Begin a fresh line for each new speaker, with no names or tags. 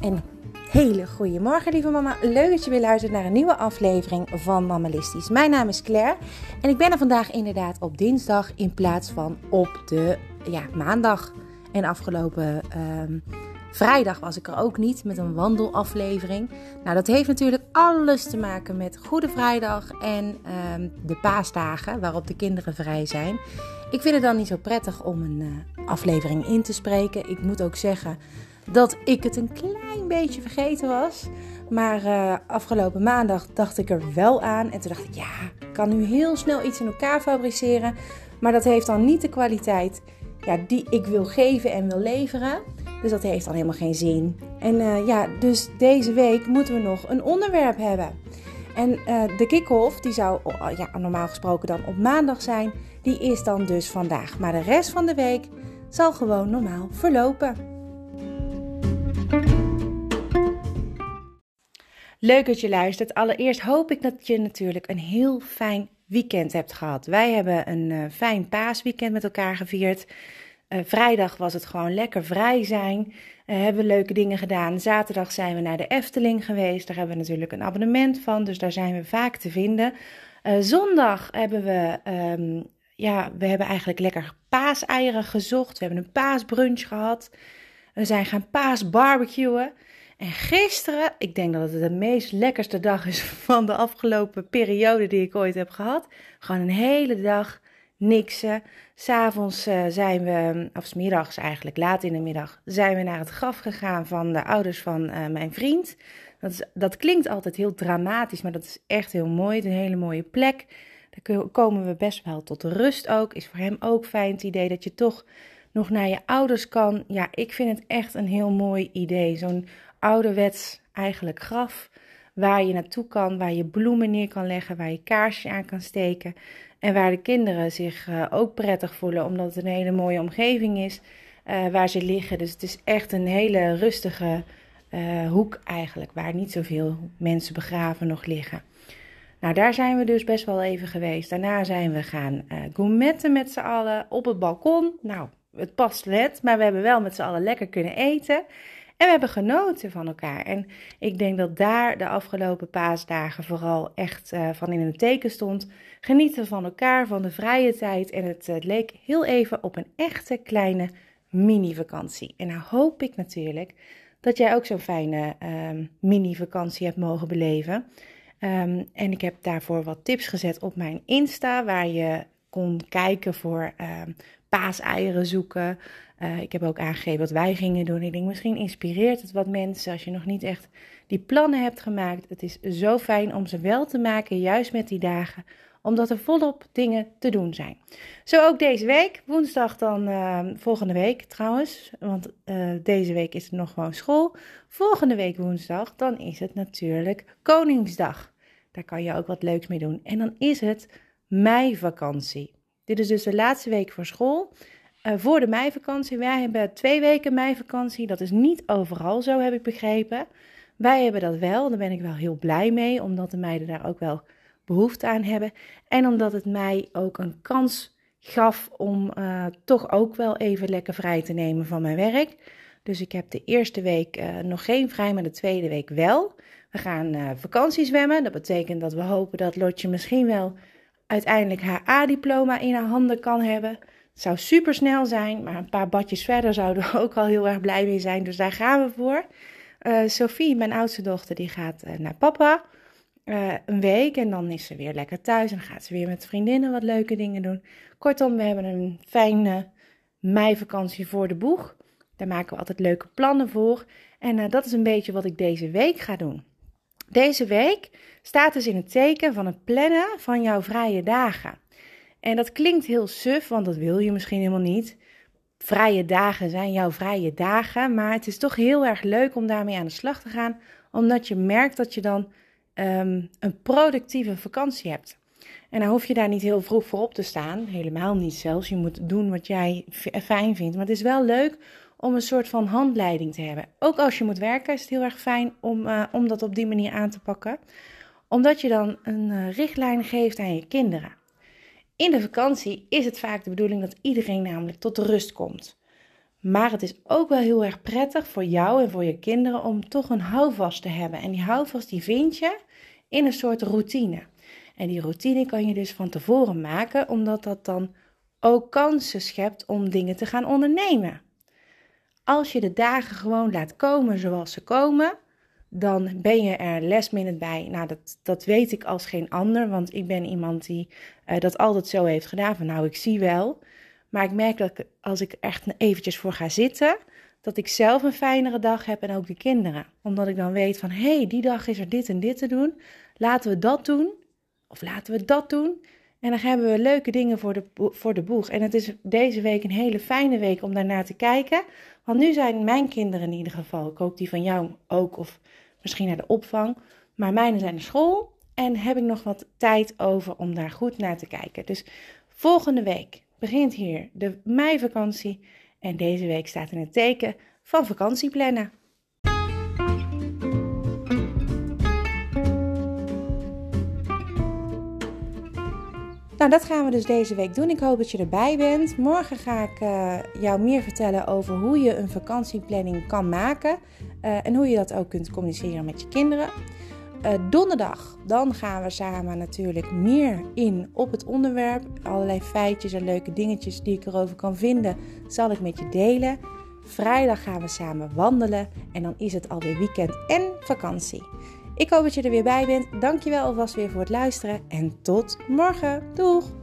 En hele goede morgen, lieve mama. Leuk dat je weer luistert naar een nieuwe aflevering van Mammalistisch. Mijn naam is Claire en ik ben er vandaag inderdaad op dinsdag in plaats van op de ja, maandag. En afgelopen ehm, vrijdag was ik er ook niet met een wandelaflevering. Nou, dat heeft natuurlijk alles te maken met Goede Vrijdag en ehm, de paasdagen waarop de kinderen vrij zijn. Ik vind het dan niet zo prettig om een uh, aflevering in te spreken. Ik moet ook zeggen dat ik het een klein beetje vergeten was. Maar uh, afgelopen maandag dacht ik er wel aan. En toen dacht ik, ja, ik kan nu heel snel iets in elkaar fabriceren. Maar dat heeft dan niet de kwaliteit ja, die ik wil geven en wil leveren. Dus dat heeft dan helemaal geen zin. En uh, ja, dus deze week moeten we nog een onderwerp hebben. En uh, de kick-off, die zou ja, normaal gesproken dan op maandag zijn, die is dan dus vandaag. Maar de rest van de week zal gewoon normaal verlopen. Leuk dat je luistert. Allereerst hoop ik dat je natuurlijk een heel fijn weekend hebt gehad. Wij hebben een uh, fijn paasweekend met elkaar gevierd. Uh, vrijdag was het gewoon lekker vrij zijn. Uh, hebben leuke dingen gedaan. Zaterdag zijn we naar de Efteling geweest. Daar hebben we natuurlijk een abonnement van, dus daar zijn we vaak te vinden. zondag hebben we, um, ja, we hebben eigenlijk lekker paaseieren gezocht. We hebben een paasbrunch gehad. We zijn gaan paasbarbecuen. En gisteren, ik denk dat het de meest lekkerste dag is van de afgelopen periode die ik ooit heb gehad. Gewoon een hele dag niksen. S'avonds uh, zijn we, of s middags eigenlijk, laat in de middag, zijn we naar het graf gegaan van de ouders van uh, mijn vriend. Dat, dat klinkt altijd heel dramatisch, maar dat is echt heel mooi. Het is een hele mooie plek. Daar komen we best wel tot rust ook. Is voor hem ook fijn het idee dat je toch nog naar je ouders kan. Ja, ik vind het echt een heel mooi idee. Zo'n ouderwets eigenlijk graf. Waar je naartoe kan, waar je bloemen neer kan leggen, waar je kaarsje aan kan steken. En waar de kinderen zich uh, ook prettig voelen, omdat het een hele mooie omgeving is uh, waar ze liggen. Dus het is echt een hele rustige uh, hoek eigenlijk, waar niet zoveel mensen begraven nog liggen. Nou, daar zijn we dus best wel even geweest. Daarna zijn we gaan gourmetten met z'n allen op het balkon. Nou, het past net, maar we hebben wel met z'n allen lekker kunnen eten. En we hebben genoten van elkaar. En ik denk dat daar de afgelopen paasdagen vooral echt uh, van in het teken stond. Genieten van elkaar, van de vrije tijd. En het, het leek heel even op een echte kleine mini-vakantie. En nou hoop ik natuurlijk dat jij ook zo'n fijne um, mini-vakantie hebt mogen beleven. Um, en ik heb daarvoor wat tips gezet op mijn Insta, waar je kon kijken voor um, paaseieren zoeken. Uh, ik heb ook aangegeven wat wij gingen doen. Ik denk, misschien inspireert het wat mensen als je nog niet echt die plannen hebt gemaakt. Het is zo fijn om ze wel te maken, juist met die dagen, omdat er volop dingen te doen zijn. Zo ook deze week, woensdag dan uh, volgende week trouwens, want uh, deze week is er nog gewoon school. Volgende week woensdag, dan is het natuurlijk Koningsdag. Daar kan je ook wat leuks mee doen. En dan is het meivakantie. Dit is dus de laatste week voor school. Uh, voor de meivakantie. Wij hebben twee weken meivakantie. Dat is niet overal zo, heb ik begrepen. Wij hebben dat wel. Daar ben ik wel heel blij mee, omdat de meiden daar ook wel behoefte aan hebben. En omdat het mij ook een kans gaf om uh, toch ook wel even lekker vrij te nemen van mijn werk. Dus ik heb de eerste week uh, nog geen vrij, maar de tweede week wel. We gaan uh, vakantie zwemmen. Dat betekent dat we hopen dat Lotje misschien wel uiteindelijk haar A-diploma in haar handen kan hebben. Het zou super snel zijn, maar een paar badjes verder zouden we ook al heel erg blij mee zijn. Dus daar gaan we voor. Uh, Sophie, mijn oudste dochter, die gaat uh, naar papa uh, een week en dan is ze weer lekker thuis en gaat ze weer met vriendinnen wat leuke dingen doen. Kortom, we hebben een fijne meivakantie voor de boeg. Daar maken we altijd leuke plannen voor. En dat is een beetje wat ik deze week ga doen. Deze week staat dus in het teken van het plannen van jouw vrije dagen. En dat klinkt heel suf, want dat wil je misschien helemaal niet. Vrije dagen zijn jouw vrije dagen, maar het is toch heel erg leuk om daarmee aan de slag te gaan, omdat je merkt dat je dan um, een productieve vakantie hebt. En dan hoef je daar niet heel vroeg voor op te staan, helemaal niet zelfs. Je moet doen wat jij fijn vindt, maar het is wel leuk om een soort van handleiding te hebben. Ook als je moet werken is het heel erg fijn om, uh, om dat op die manier aan te pakken, omdat je dan een uh, richtlijn geeft aan je kinderen. In de vakantie is het vaak de bedoeling dat iedereen namelijk tot rust komt. Maar het is ook wel heel erg prettig voor jou en voor je kinderen om toch een houvast te hebben. En die houvast die vind je in een soort routine. En die routine kan je dus van tevoren maken, omdat dat dan ook kansen schept om dingen te gaan ondernemen. Als je de dagen gewoon laat komen zoals ze komen, dan ben je er minute bij. Nou, dat, dat weet ik als geen ander, want ik ben iemand die uh, dat altijd zo heeft gedaan. Van nou, ik zie wel. Maar ik merk dat als ik echt eventjes voor ga zitten, dat ik zelf een fijnere dag heb en ook de kinderen. Omdat ik dan weet van, hé, hey, die dag is er dit en dit te doen. Laten we dat doen. Of laten we dat doen. En dan hebben we leuke dingen voor de, voor de boeg. En het is deze week een hele fijne week om daarnaar te kijken. Want nu zijn mijn kinderen in ieder geval, ik hoop die van jou ook, of misschien naar de opvang. Maar mijne zijn naar school en heb ik nog wat tijd over om daar goed naar te kijken. Dus volgende week begint hier de meivakantie. En deze week staat in het teken van vakantieplannen. Nou, dat gaan we dus deze week doen. Ik hoop dat je erbij bent. Morgen ga ik uh, jou meer vertellen over hoe je een vakantieplanning kan maken. Uh, en hoe je dat ook kunt communiceren met je kinderen. Uh, donderdag, dan gaan we samen natuurlijk meer in op het onderwerp. Allerlei feitjes en leuke dingetjes die ik erover kan vinden, zal ik met je delen. Vrijdag gaan we samen wandelen en dan is het alweer weekend en vakantie. Ik hoop dat je er weer bij bent. Dankjewel alvast weer voor het luisteren en tot morgen. Doeg!